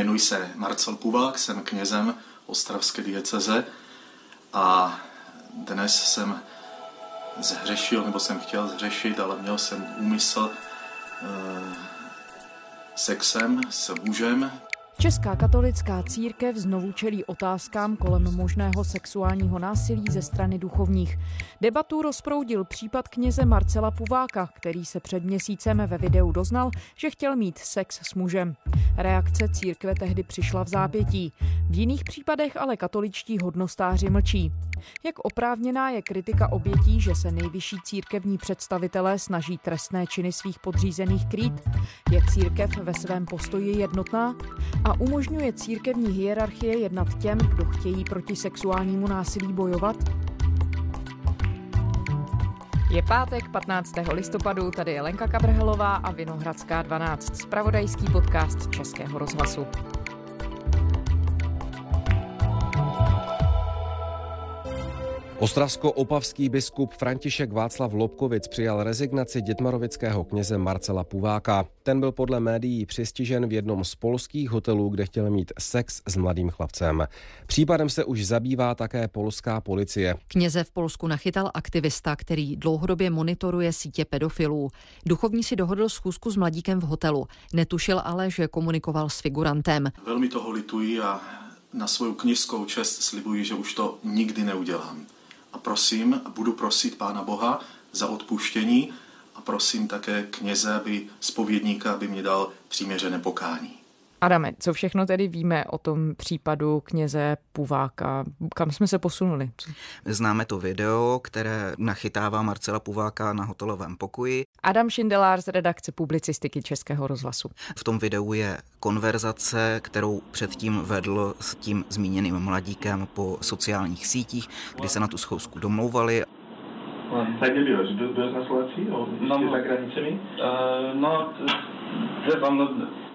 Jmenuji se Marcel Puvák, jsem knězem Ostravské dieceze a dnes jsem zhřešil, nebo jsem chtěl zhřešit, ale měl jsem úmysl e, sexem s mužem, Česká katolická církev znovu čelí otázkám kolem možného sexuálního násilí ze strany duchovních. Debatu rozproudil případ kněze Marcela Puváka, který se před měsícem ve videu doznal, že chtěl mít sex s mužem. Reakce církve tehdy přišla v zápětí. V jiných případech ale katoličtí hodnostáři mlčí. Jak oprávněná je kritika obětí, že se nejvyšší církevní představitelé snaží trestné činy svých podřízených krýt? Je církev ve svém postoji jednotná? A umožňuje církevní hierarchie jednat těm, kdo chtějí proti sexuálnímu násilí bojovat? Je pátek 15. listopadu, tady je Lenka Kabrhelová a Vinohradská 12, spravodajský podcast Českého rozhlasu. Ostravsko-opavský biskup František Václav Lobkovic přijal rezignaci dětmarovického kněze Marcela Puváka. Ten byl podle médií přistižen v jednom z polských hotelů, kde chtěl mít sex s mladým chlapcem. Případem se už zabývá také polská policie. Kněze v Polsku nachytal aktivista, který dlouhodobě monitoruje sítě pedofilů. Duchovní si dohodl schůzku s mladíkem v hotelu. Netušil ale, že komunikoval s figurantem. Velmi toho lituji a na svou kněžskou čest slibuji, že už to nikdy neudělám a prosím, budu prosit Pána Boha za odpuštění a prosím také kněze, aby spovědníka, aby mě dal přiměřené pokání. Adame, co všechno tedy víme o tom případu kněze Puváka? Kam jsme se posunuli? Známe to video, které nachytává Marcela Puváka na hotelovém pokoji. Adam Šindelár z redakce publicistiky Českého rozhlasu. V tom videu je konverzace, kterou předtím vedl s tím zmíněným mladíkem po sociálních sítích, kdy se na tu schůzku domlouvali. Tak kde byłeś? Byłeś na Słowacji? No, za granicemi? Uh, no, to, no,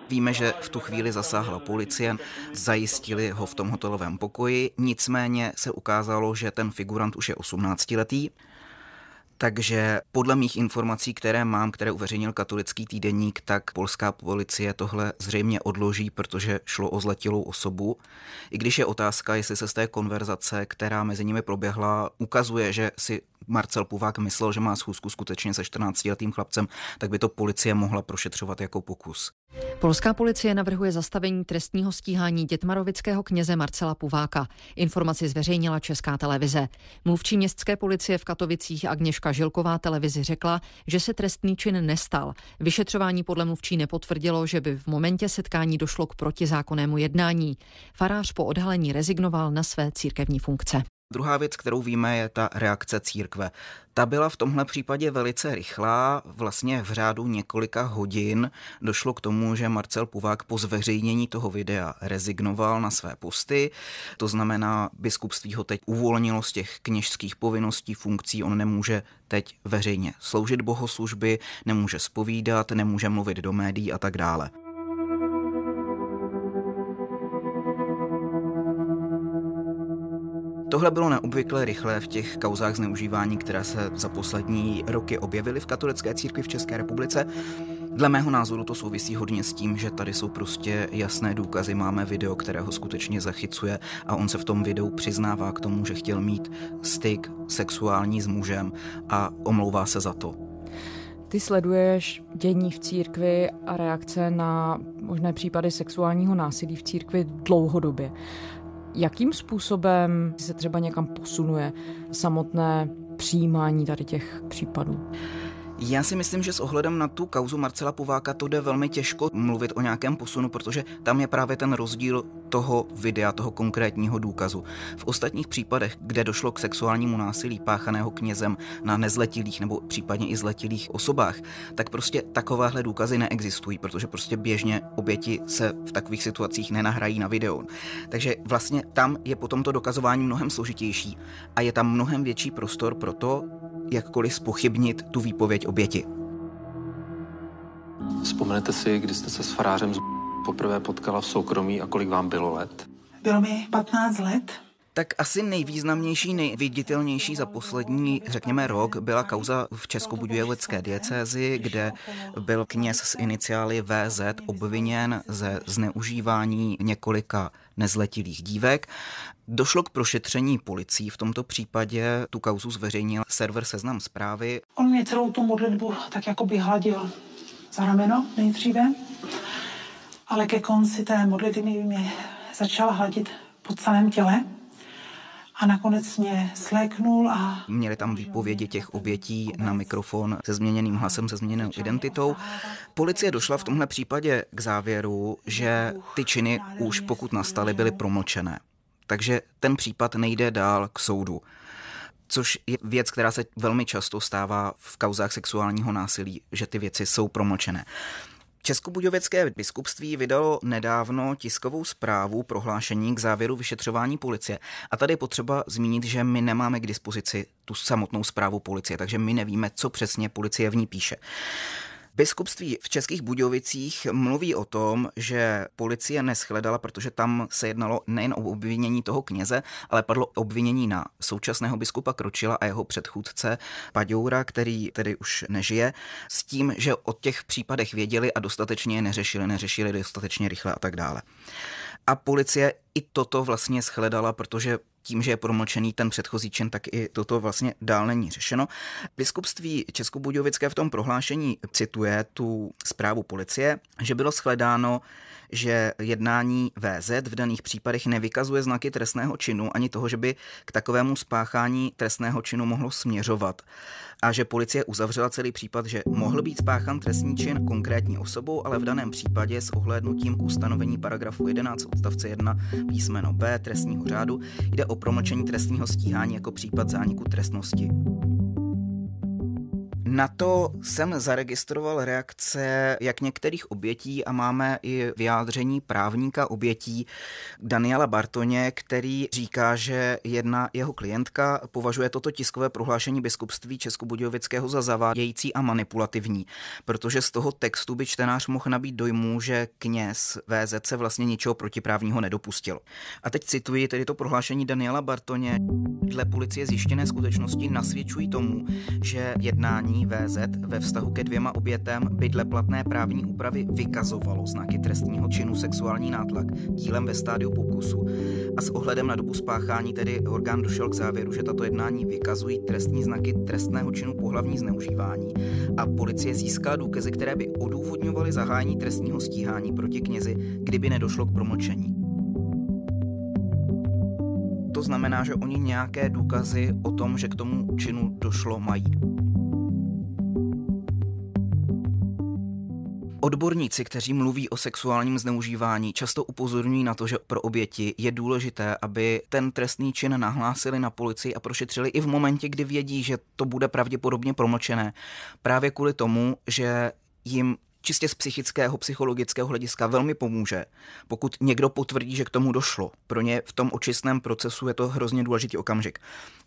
Víme, že v tu chvíli zasáhla policie, zajistili ho v tom hotelovém pokoji, nicméně se ukázalo, že ten figurant už je 18-letý, takže podle mých informací, které mám, které uveřejnil katolický týdeník, tak polská policie tohle zřejmě odloží, protože šlo o zletilou osobu. I když je otázka, jestli se z té konverzace, která mezi nimi proběhla, ukazuje, že si Marcel Puvák myslel, že má schůzku skutečně se 14-letým chlapcem, tak by to policie mohla prošetřovat jako pokus. Polská policie navrhuje zastavení trestního stíhání dětmarovického kněze Marcela Puváka. Informaci zveřejnila Česká televize. Mluvčí městské policie v Katovicích Agněška Žilková televizi řekla, že se trestný čin nestal. Vyšetřování podle mluvčí nepotvrdilo, že by v momentě setkání došlo k protizákonnému jednání. Farář po odhalení rezignoval na své církevní funkce. Druhá věc, kterou víme, je ta reakce církve. Ta byla v tomhle případě velice rychlá, vlastně v řádu několika hodin došlo k tomu, že Marcel Puvák po zveřejnění toho videa rezignoval na své posty, to znamená, biskupství ho teď uvolnilo z těch kněžských povinností, funkcí, on nemůže teď veřejně sloužit bohoslužby, nemůže spovídat, nemůže mluvit do médií a tak dále. Tohle bylo neobvykle rychlé v těch kauzách zneužívání, které se za poslední roky objevily v katolické církvi v České republice. Dle mého názoru to souvisí hodně s tím, že tady jsou prostě jasné důkazy. Máme video, které ho skutečně zachycuje a on se v tom videu přiznává k tomu, že chtěl mít styk sexuální s mužem a omlouvá se za to. Ty sleduješ dění v církvi a reakce na možné případy sexuálního násilí v církvi dlouhodobě. Jakým způsobem se třeba někam posunuje samotné přijímání tady těch případů? Já si myslím, že s ohledem na tu kauzu Marcela Pováka to jde velmi těžko mluvit o nějakém posunu, protože tam je právě ten rozdíl toho videa, toho konkrétního důkazu. V ostatních případech, kde došlo k sexuálnímu násilí páchaného knězem na nezletilých nebo případně i zletilých osobách, tak prostě takovéhle důkazy neexistují, protože prostě běžně oběti se v takových situacích nenahrají na video. Takže vlastně tam je potom to dokazování mnohem složitější a je tam mnohem větší prostor pro to, jakkoliv spochybnit tu výpověď oběti. Vzpomenete si, kdy jste se s farářem poprvé potkala v soukromí a kolik vám bylo let? Bylo mi 15 let. Tak asi nejvýznamnější, nejviditelnější za poslední, řekněme, rok byla kauza v Českobudějovické diecézi, kde byl kněz s iniciály VZ obviněn ze zneužívání několika nezletilých dívek. Došlo k prošetření policií. V tomto případě tu kauzu zveřejnil server Seznam zprávy. On mě celou tu modlitbu tak jako by hladil za rameno nejdříve, ale ke konci té modlitby mě začal hladit po celém těle a nakonec mě sléknul a... Měli tam výpovědi těch obětí na mikrofon se změněným hlasem, se změněnou identitou. Policie došla v tomhle případě k závěru, že ty činy už pokud nastaly, byly promlčené. Takže ten případ nejde dál k soudu což je věc, která se velmi často stává v kauzách sexuálního násilí, že ty věci jsou promlčené. Českobudějovické biskupství vydalo nedávno tiskovou zprávu prohlášení k závěru vyšetřování policie. A tady je potřeba zmínit, že my nemáme k dispozici tu samotnou zprávu policie, takže my nevíme, co přesně policie v ní píše. Biskupství v Českých Budějovicích mluví o tom, že policie neschledala, protože tam se jednalo nejen o obvinění toho kněze, ale padlo obvinění na současného biskupa Kročila a jeho předchůdce Paďoura, který tedy už nežije, s tím, že o těch případech věděli a dostatečně je neřešili, neřešili dostatečně rychle a tak dále. A policie i toto vlastně shledala, protože tím, že je promlčený ten předchozí čin, tak i toto vlastně dál není řešeno. Biskupství Českobudějovické v tom prohlášení cituje tu zprávu policie, že bylo shledáno, že jednání VZ v daných případech nevykazuje znaky trestného činu ani toho, že by k takovému spáchání trestného činu mohlo směřovat a že policie uzavřela celý případ, že mohl být spáchan trestní čin konkrétní osobou, ale v daném případě s ohlédnutím k ustanovení paragrafu 11 odstavce 1 písmeno B trestního řádu jde o promlčení trestního stíhání jako případ zániku trestnosti. Na to jsem zaregistroval reakce jak některých obětí a máme i vyjádření právníka obětí Daniela Bartoně, který říká, že jedna jeho klientka považuje toto tiskové prohlášení biskupství Českobudějovického za zavádějící a manipulativní, protože z toho textu by čtenář mohl nabít dojmu, že kněz VZ se vlastně ničeho protiprávního nedopustil. A teď cituji tedy to prohlášení Daniela Bartoně. Dle policie zjištěné skutečnosti nasvědčují tomu, že jednání VZ ve vztahu ke dvěma obětem by dle platné právní úpravy vykazovalo znaky trestního činu sexuální nátlak dílem ve stádiu pokusu. A s ohledem na dobu spáchání tedy orgán došel k závěru, že tato jednání vykazují trestní znaky trestného činu pohlavní zneužívání a policie získá důkazy, které by odůvodňovaly zahájení trestního stíhání proti knězi, kdyby nedošlo k promlčení. To znamená, že oni nějaké důkazy o tom, že k tomu činu došlo, mají. Odborníci, kteří mluví o sexuálním zneužívání, často upozorňují na to, že pro oběti je důležité, aby ten trestný čin nahlásili na policii a prošetřili i v momentě, kdy vědí, že to bude pravděpodobně promlčené. Právě kvůli tomu, že jim čistě z psychického, psychologického hlediska velmi pomůže, pokud někdo potvrdí, že k tomu došlo. Pro ně v tom očistném procesu je to hrozně důležitý okamžik.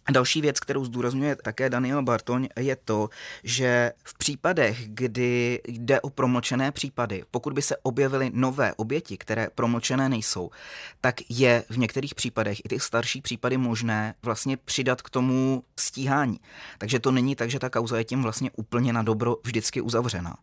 A další věc, kterou zdůrazňuje také Daniel Bartoň, je to, že v případech, kdy jde o promlčené případy, pokud by se objevily nové oběti, které promlčené nejsou, tak je v některých případech i ty starší případy možné vlastně přidat k tomu stíhání. Takže to není tak, že ta kauza je tím vlastně úplně na dobro vždycky uzavřená.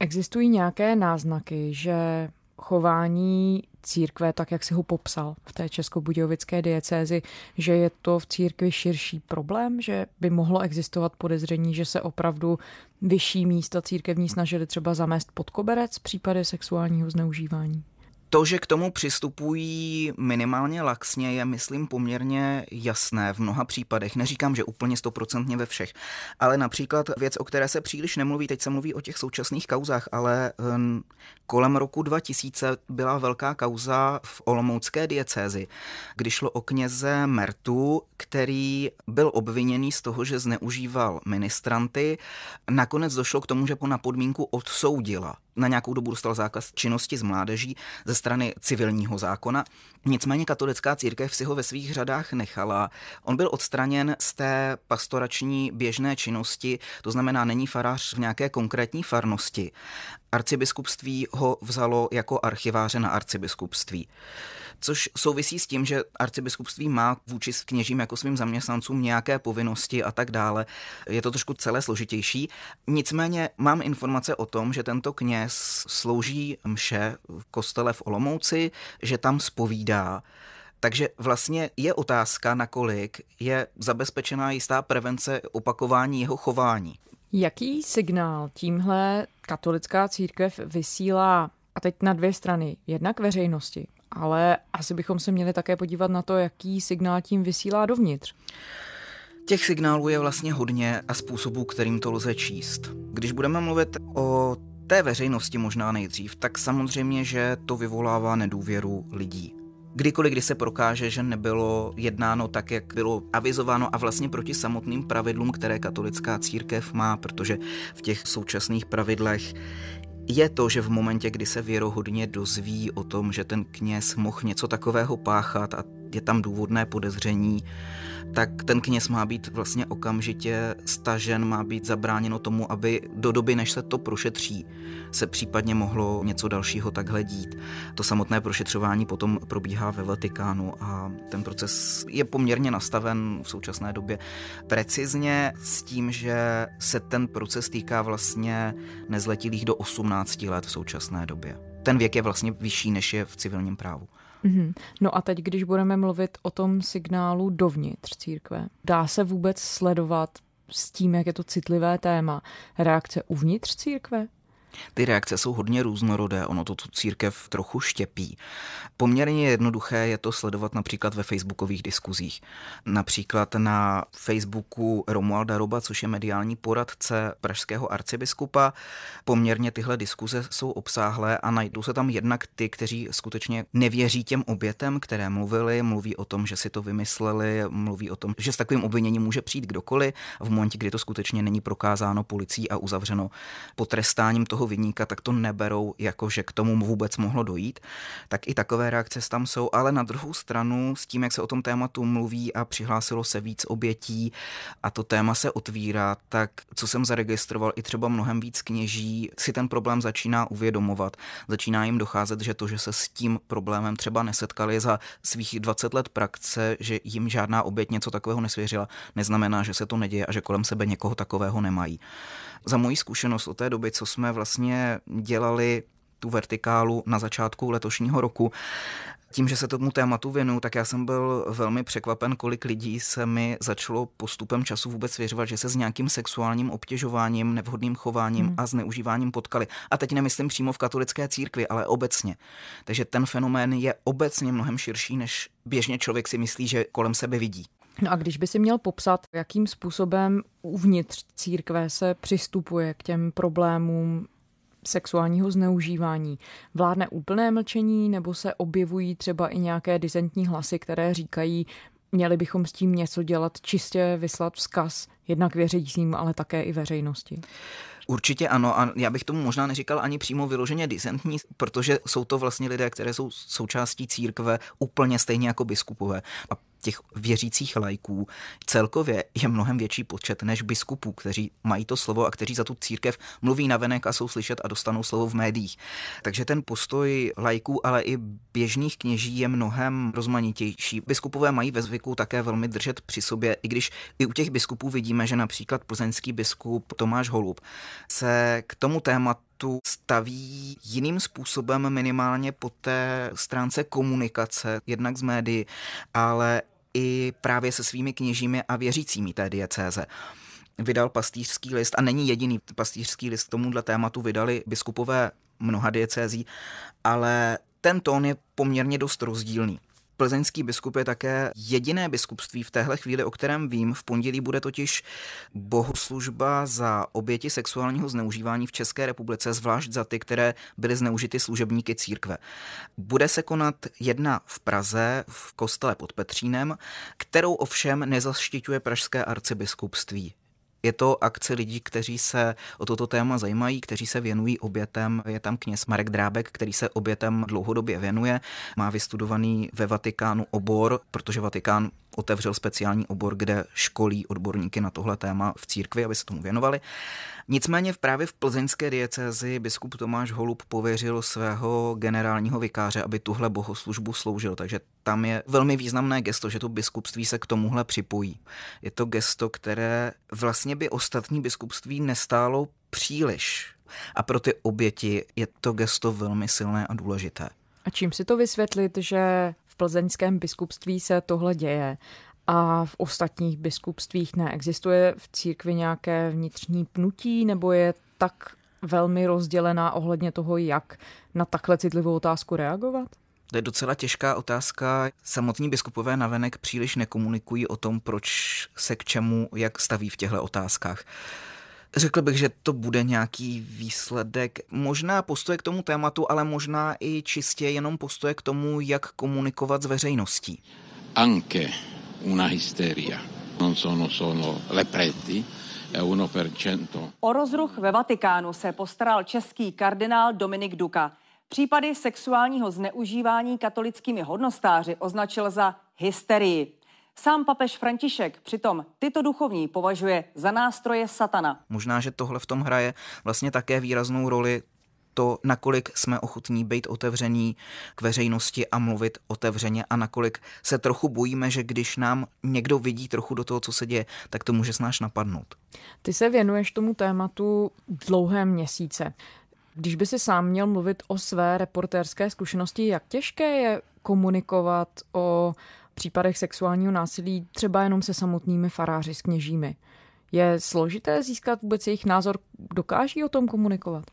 Existují nějaké náznaky, že chování církve, tak jak si ho popsal v té českobudějovické diecézi, že je to v církvi širší problém, že by mohlo existovat podezření, že se opravdu vyšší místa církevní snažili třeba zamést pod koberec případy sexuálního zneužívání? To, že k tomu přistupují minimálně laxně, je, myslím, poměrně jasné v mnoha případech. Neříkám, že úplně stoprocentně ve všech, ale například věc, o které se příliš nemluví, teď se mluví o těch současných kauzách, ale um, kolem roku 2000 byla velká kauza v Olomoucké diecézi, kdy šlo o kněze Mertu, který byl obviněný z toho, že zneužíval ministranty. Nakonec došlo k tomu, že po na podmínku odsoudila na nějakou dobu dostal zákaz činnosti z mládeží ze strany civilního zákona. Nicméně katolická církev si ho ve svých řadách nechala. On byl odstraněn z té pastorační běžné činnosti, to znamená, není farář v nějaké konkrétní farnosti. Arcibiskupství ho vzalo jako archiváře na arcibiskupství. Což souvisí s tím, že arcibiskupství má vůči kněžím jako svým zaměstnancům nějaké povinnosti a tak dále. Je to trošku celé složitější. Nicméně mám informace o tom, že tento kněz slouží mše v kostele v Olomouci, že tam spovídá. Takže vlastně je otázka, nakolik je zabezpečená jistá prevence opakování jeho chování. Jaký signál tímhle katolická církev vysílá, a teď na dvě strany, jednak veřejnosti, ale asi bychom se měli také podívat na to, jaký signál tím vysílá dovnitř. Těch signálů je vlastně hodně a způsobů, kterým to lze číst. Když budeme mluvit o té veřejnosti možná nejdřív, tak samozřejmě, že to vyvolává nedůvěru lidí. Kdykoliv, kdy se prokáže, že nebylo jednáno tak, jak bylo avizováno a vlastně proti samotným pravidlům, které katolická církev má, protože v těch současných pravidlech je to, že v momentě, kdy se věrohodně dozví o tom, že ten kněz mohl něco takového páchat a je tam důvodné podezření, tak ten kněz má být vlastně okamžitě stažen, má být zabráněno tomu, aby do doby, než se to prošetří, se případně mohlo něco dalšího takhle dít. To samotné prošetřování potom probíhá ve Vatikánu a ten proces je poměrně nastaven v současné době precizně s tím, že se ten proces týká vlastně nezletilých do 18 let v současné době. Ten věk je vlastně vyšší, než je v civilním právu. Mm-hmm. No a teď, když budeme mluvit o tom signálu dovnitř církve, dá se vůbec sledovat s tím, jak je to citlivé téma, reakce uvnitř církve? Ty reakce jsou hodně různorodé, ono to tu církev trochu štěpí. Poměrně jednoduché je to sledovat například ve facebookových diskuzích. Například na Facebooku Romualda Roba, což je mediální poradce pražského arcibiskupa. Poměrně tyhle diskuze jsou obsáhlé a najdou se tam jednak ty, kteří skutečně nevěří těm obětem, které mluvili, mluví o tom, že si to vymysleli, mluví o tom, že s takovým obviněním může přijít kdokoliv v momentě, kdy to skutečně není prokázáno policií a uzavřeno potrestáním toho vyníka, tak to neberou jako, že k tomu vůbec mohlo dojít. Tak i takové reakce tam jsou, ale na druhou stranu s tím, jak se o tom tématu mluví a přihlásilo se víc obětí a to téma se otvírá, tak co jsem zaregistroval, i třeba mnohem víc kněží si ten problém začíná uvědomovat. Začíná jim docházet, že to, že se s tím problémem třeba nesetkali za svých 20 let praxe, že jim žádná oběť něco takového nesvěřila, neznamená, že se to neděje a že kolem sebe někoho takového nemají. Za moji zkušenost od té doby, co jsme vlastně dělali tu vertikálu na začátku letošního roku. Tím, že se tomu tématu věnuju, tak já jsem byl velmi překvapen, kolik lidí se mi začalo postupem času vůbec svěřovat, že se s nějakým sexuálním obtěžováním, nevhodným chováním hmm. a zneužíváním potkali. A teď nemyslím přímo v katolické církvi, ale obecně. Takže ten fenomén je obecně mnohem širší, než běžně člověk si myslí, že kolem sebe vidí. No a když by si měl popsat, jakým způsobem uvnitř církve se přistupuje k těm problémům sexuálního zneužívání. Vládne úplné mlčení nebo se objevují třeba i nějaké dizentní hlasy, které říkají, měli bychom s tím něco dělat, čistě vyslat vzkaz jednak věřícím, ale také i veřejnosti. Určitě ano a já bych tomu možná neříkal ani přímo vyloženě disentní, protože jsou to vlastně lidé, které jsou součástí církve úplně stejně jako biskupové. A těch věřících lajků celkově je mnohem větší počet než biskupů, kteří mají to slovo a kteří za tu církev mluví navenek a jsou slyšet a dostanou slovo v médiích. Takže ten postoj lajků, ale i běžných kněží je mnohem rozmanitější. Biskupové mají ve zvyku také velmi držet při sobě, i když i u těch biskupů vidíme, že například plzeňský biskup Tomáš Holub se k tomu tématu staví jiným způsobem minimálně po té stránce komunikace, jednak z médií, ale i právě se svými kněžími a věřícími té diecéze vydal pastýřský list a není jediný pastýřský list k tomuhle tématu vydali biskupové mnoha diecézí, ale ten tón je poměrně dost rozdílný. Plzeňský biskup je také jediné biskupství v téhle chvíli, o kterém vím. V pondělí bude totiž bohoslužba za oběti sexuálního zneužívání v České republice, zvlášť za ty, které byly zneužity služebníky církve. Bude se konat jedna v Praze, v kostele pod Petřínem, kterou ovšem nezaštiťuje pražské arcibiskupství. Je to akce lidí, kteří se o toto téma zajímají, kteří se věnují obětem. Je tam kněz Marek Drábek, který se obětem dlouhodobě věnuje. Má vystudovaný ve Vatikánu obor, protože Vatikán otevřel speciální obor, kde školí odborníky na tohle téma v církvi, aby se tomu věnovali. Nicméně právě v plzeňské diecézi biskup Tomáš Holub pověřil svého generálního vikáře, aby tuhle bohoslužbu sloužil, takže tam je velmi významné gesto, že to biskupství se k tomuhle připojí. Je to gesto, které vlastně by ostatní biskupství nestálo příliš. A pro ty oběti je to gesto velmi silné a důležité. A čím si to vysvětlit, že plzeňském biskupství se tohle děje a v ostatních biskupstvích neexistuje v církvi nějaké vnitřní pnutí nebo je tak velmi rozdělená ohledně toho, jak na takhle citlivou otázku reagovat? To je docela těžká otázka. Samotní biskupové navenek příliš nekomunikují o tom, proč se k čemu, jak staví v těchto otázkách. Řekl bych, že to bude nějaký výsledek, možná postoje k tomu tématu, ale možná i čistě jenom postoje k tomu, jak komunikovat s veřejností. Anche una hysteria. Non sono solo le preti, O rozruch ve Vatikánu se postaral český kardinál Dominik Duka. Případy sexuálního zneužívání katolickými hodnostáři označil za hysterii. Sám papež František přitom tyto duchovní považuje za nástroje satana. Možná, že tohle v tom hraje vlastně také výraznou roli to, nakolik jsme ochotní být otevření k veřejnosti a mluvit otevřeně a nakolik se trochu bojíme, že když nám někdo vidí trochu do toho, co se děje, tak to může s náš napadnout. Ty se věnuješ tomu tématu dlouhé měsíce. Když by si sám měl mluvit o své reportérské zkušenosti, jak těžké je komunikovat o případech sexuálního násilí třeba jenom se samotnými faráři, s kněžími? Je složité získat vůbec jejich názor? Dokáží o tom komunikovat?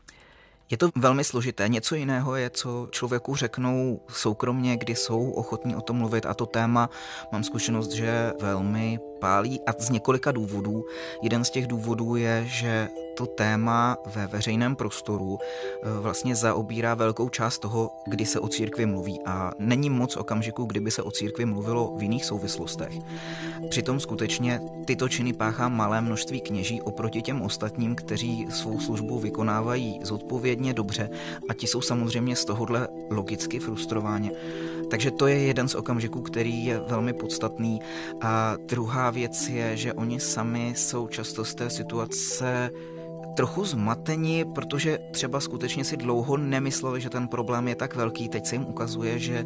Je to velmi složité. Něco jiného je, co člověku řeknou soukromně, kdy jsou ochotní o tom mluvit a to téma mám zkušenost, že velmi pálí a z několika důvodů. Jeden z těch důvodů je, že to téma ve veřejném prostoru eh, vlastně zaobírá velkou část toho, kdy se o církvi mluví a není moc okamžiku, kdyby se o církvi mluvilo v jiných souvislostech. Přitom skutečně tyto činy páchá malé množství kněží oproti těm ostatním, kteří svou službu vykonávají zodpovědně dobře a ti jsou samozřejmě z tohohle logicky frustrováni. Takže to je jeden z okamžiků, který je velmi podstatný. A druhá věc je, že oni sami jsou často z té situace trochu zmateni, protože třeba skutečně si dlouho nemysleli, že ten problém je tak velký. Teď se jim ukazuje, že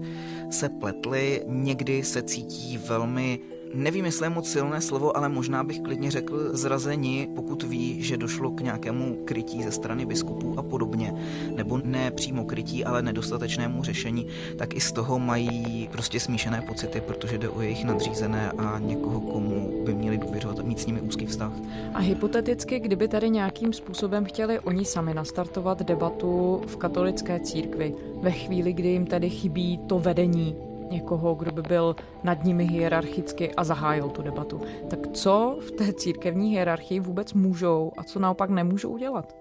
se pletli, někdy se cítí velmi Nevím, jestli je moc silné slovo, ale možná bych klidně řekl zrazení, pokud ví, že došlo k nějakému krytí ze strany biskupů a podobně, nebo ne přímo krytí, ale nedostatečnému řešení, tak i z toho mají prostě smíšené pocity, protože jde o jejich nadřízené a někoho, komu by měli důvěřovat a mít s nimi úzký vztah. A hypoteticky, kdyby tady nějakým způsobem chtěli oni sami nastartovat debatu v katolické církvi, ve chvíli, kdy jim tedy chybí to vedení někoho, kdo by byl nad nimi hierarchicky a zahájil tu debatu. Tak co v té církevní hierarchii vůbec můžou a co naopak nemůžou dělat?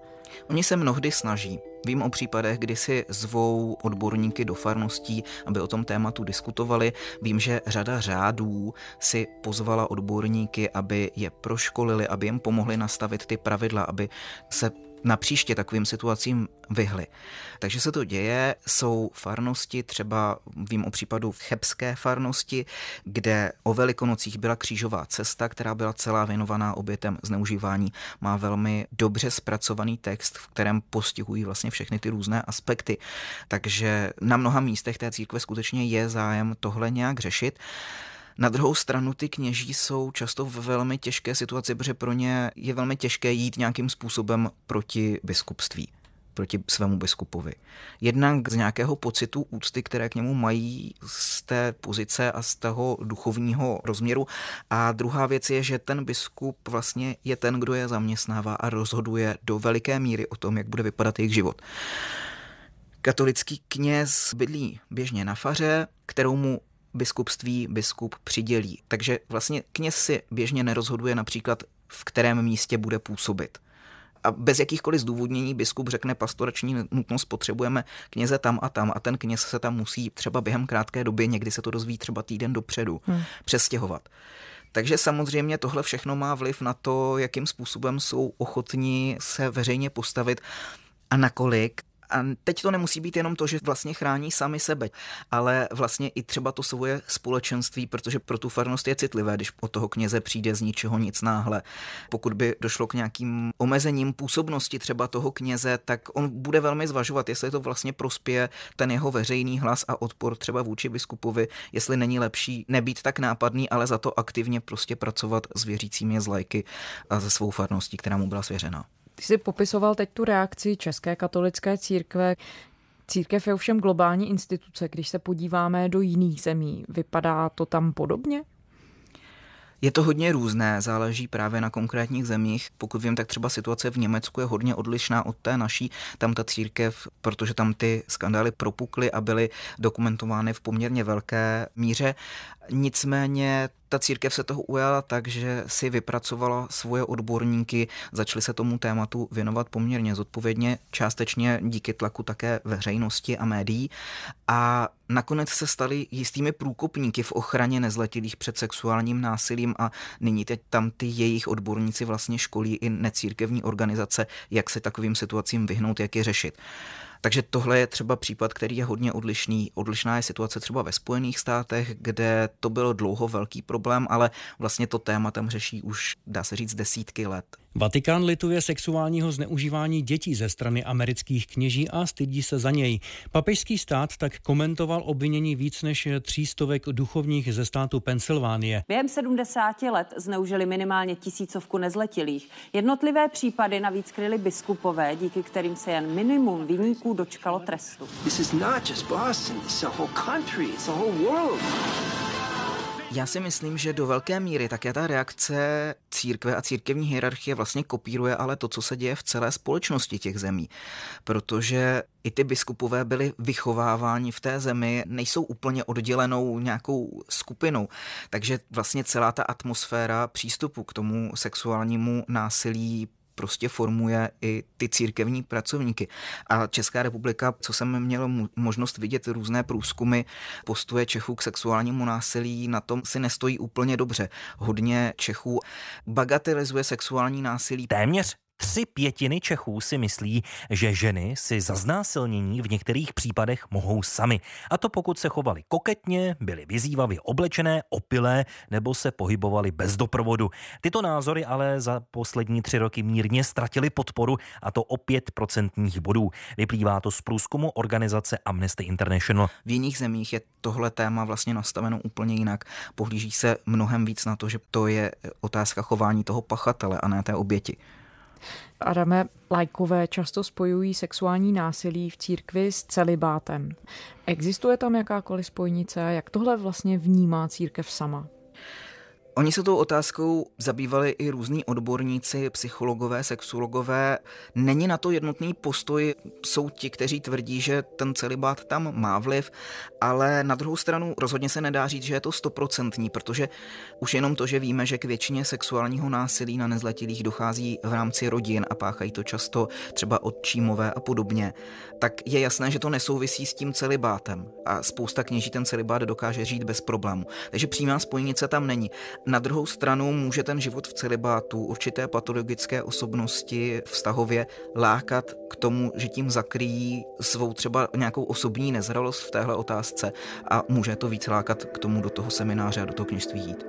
Oni se mnohdy snaží. Vím o případech, kdy si zvou odborníky do farností, aby o tom tématu diskutovali. Vím, že řada řádů si pozvala odborníky, aby je proškolili, aby jim pomohli nastavit ty pravidla, aby se na příště takovým situacím vyhly. Takže se to děje, jsou farnosti, třeba vím o případu chebské farnosti, kde o velikonocích byla křížová cesta, která byla celá věnovaná obětem zneužívání. Má velmi dobře zpracovaný text, v kterém postihují vlastně všechny ty různé aspekty. Takže na mnoha místech té církve skutečně je zájem tohle nějak řešit. Na druhou stranu ty kněží jsou často v velmi těžké situaci, protože pro ně je velmi těžké jít nějakým způsobem proti biskupství proti svému biskupovi. Jednak z nějakého pocitu úcty, které k němu mají z té pozice a z toho duchovního rozměru. A druhá věc je, že ten biskup vlastně je ten, kdo je zaměstnává a rozhoduje do veliké míry o tom, jak bude vypadat jejich život. Katolický kněz bydlí běžně na faře, kterou mu biskupství biskup přidělí. Takže vlastně kněz si běžně nerozhoduje například, v kterém místě bude působit. A bez jakýchkoliv zdůvodnění biskup řekne pastorační nutnost potřebujeme kněze tam a tam a ten kněz se tam musí třeba během krátké doby, někdy se to dozví třeba týden dopředu, hmm. přestěhovat. Takže samozřejmě tohle všechno má vliv na to, jakým způsobem jsou ochotní se veřejně postavit a nakolik A teď to nemusí být jenom to, že vlastně chrání sami sebe, ale vlastně i třeba to svoje společenství, protože pro tu farnost je citlivé, když o toho kněze přijde z ničeho nic náhle. Pokud by došlo k nějakým omezením působnosti třeba toho kněze, tak on bude velmi zvažovat, jestli to vlastně prospěje ten jeho veřejný hlas a odpor třeba vůči biskupovi, jestli není lepší nebýt tak nápadný, ale za to aktivně prostě pracovat s věřícími z lajky a se svou farností, která mu byla svěřena. Ty jsi popisoval teď tu reakci České katolické církve. Církev je ovšem globální instituce. Když se podíváme do jiných zemí, vypadá to tam podobně? Je to hodně různé, záleží právě na konkrétních zemích. Pokud vím, tak třeba situace v Německu je hodně odlišná od té naší. Tam ta církev, protože tam ty skandály propukly a byly dokumentovány v poměrně velké míře. Nicméně ta církev se toho ujala tak, že si vypracovala svoje odborníky, začali se tomu tématu věnovat poměrně zodpovědně, částečně díky tlaku také veřejnosti a médií. A nakonec se stali jistými průkopníky v ochraně nezletilých před sexuálním násilím a nyní teď tam ty jejich odborníci vlastně školí i necírkevní organizace, jak se takovým situacím vyhnout, jak je řešit. Takže tohle je třeba případ, který je hodně odlišný. Odlišná je situace třeba ve Spojených státech, kde to byl dlouho velký problém, ale vlastně to téma tam řeší už, dá se říct, desítky let. Vatikán lituje sexuálního zneužívání dětí ze strany amerických kněží a stydí se za něj. Papežský stát tak komentoval obvinění víc než třístovek duchovních ze státu Pensylvánie. Během 70 let zneužili minimálně tisícovku nezletilých. Jednotlivé případy navíc kryly biskupové, díky kterým se jen minimum viníků dočkalo trestu. This is not just Boston, it's a whole country, it's a whole world. Já si myslím, že do velké míry také ta reakce církve a církevní hierarchie vlastně kopíruje ale to, co se děje v celé společnosti těch zemí. Protože i ty biskupové byli vychováváni v té zemi, nejsou úplně oddělenou nějakou skupinou. Takže vlastně celá ta atmosféra přístupu k tomu sexuálnímu násilí prostě formuje i ty církevní pracovníky. A Česká republika, co jsem měl možnost vidět různé průzkumy, postuje Čechů k sexuálnímu násilí, na tom si nestojí úplně dobře. Hodně Čechů bagatelizuje sexuální násilí. Téměř Tři pětiny Čechů si myslí, že ženy si za znásilnění v některých případech mohou sami. A to pokud se chovali koketně, byly vyzývavě oblečené, opilé nebo se pohybovali bez doprovodu. Tyto názory ale za poslední tři roky mírně ztratily podporu a to o pět procentních bodů. Vyplývá to z průzkumu organizace Amnesty International. V jiných zemích je tohle téma vlastně nastaveno úplně jinak. Pohlíží se mnohem víc na to, že to je otázka chování toho pachatele a ne té oběti. Adame, lajkové často spojují sexuální násilí v církvi s celibátem. Existuje tam jakákoliv spojnice? Jak tohle vlastně vnímá církev sama? Oni se tou otázkou zabývali i různí odborníci, psychologové, sexuologové. Není na to jednotný postoj, jsou ti, kteří tvrdí, že ten celibát tam má vliv, ale na druhou stranu rozhodně se nedá říct, že je to stoprocentní, protože už jenom to, že víme, že k většině sexuálního násilí na nezletilých dochází v rámci rodin a páchají to často třeba odčímové a podobně, tak je jasné, že to nesouvisí s tím celibátem a spousta kněží ten celibát dokáže žít bez problému. Takže přímá spojnice tam není. Na druhou stranu může ten život v celibátu určité patologické osobnosti vztahově lákat k tomu, že tím zakryjí svou třeba nějakou osobní nezralost v téhle otázce a může to víc lákat k tomu do toho semináře a do toho kněžství jít.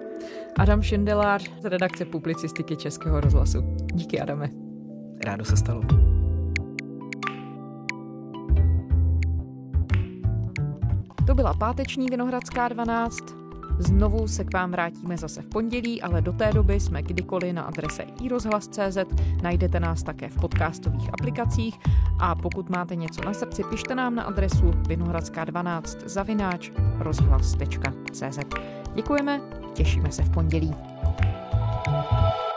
Adam Šindelář z redakce publicistiky Českého rozhlasu. Díky, Adame. Rádo se stalo. To byla páteční Vinohradská 12. Znovu se k vám vrátíme zase v pondělí, ale do té doby jsme kdykoliv na adrese iRozhlas.cz, najdete nás také v podcastových aplikacích a pokud máte něco na srdci, pište nám na adresu vinohradská12 zavináč rozhlas.cz. Děkujeme, těšíme se v pondělí. thank you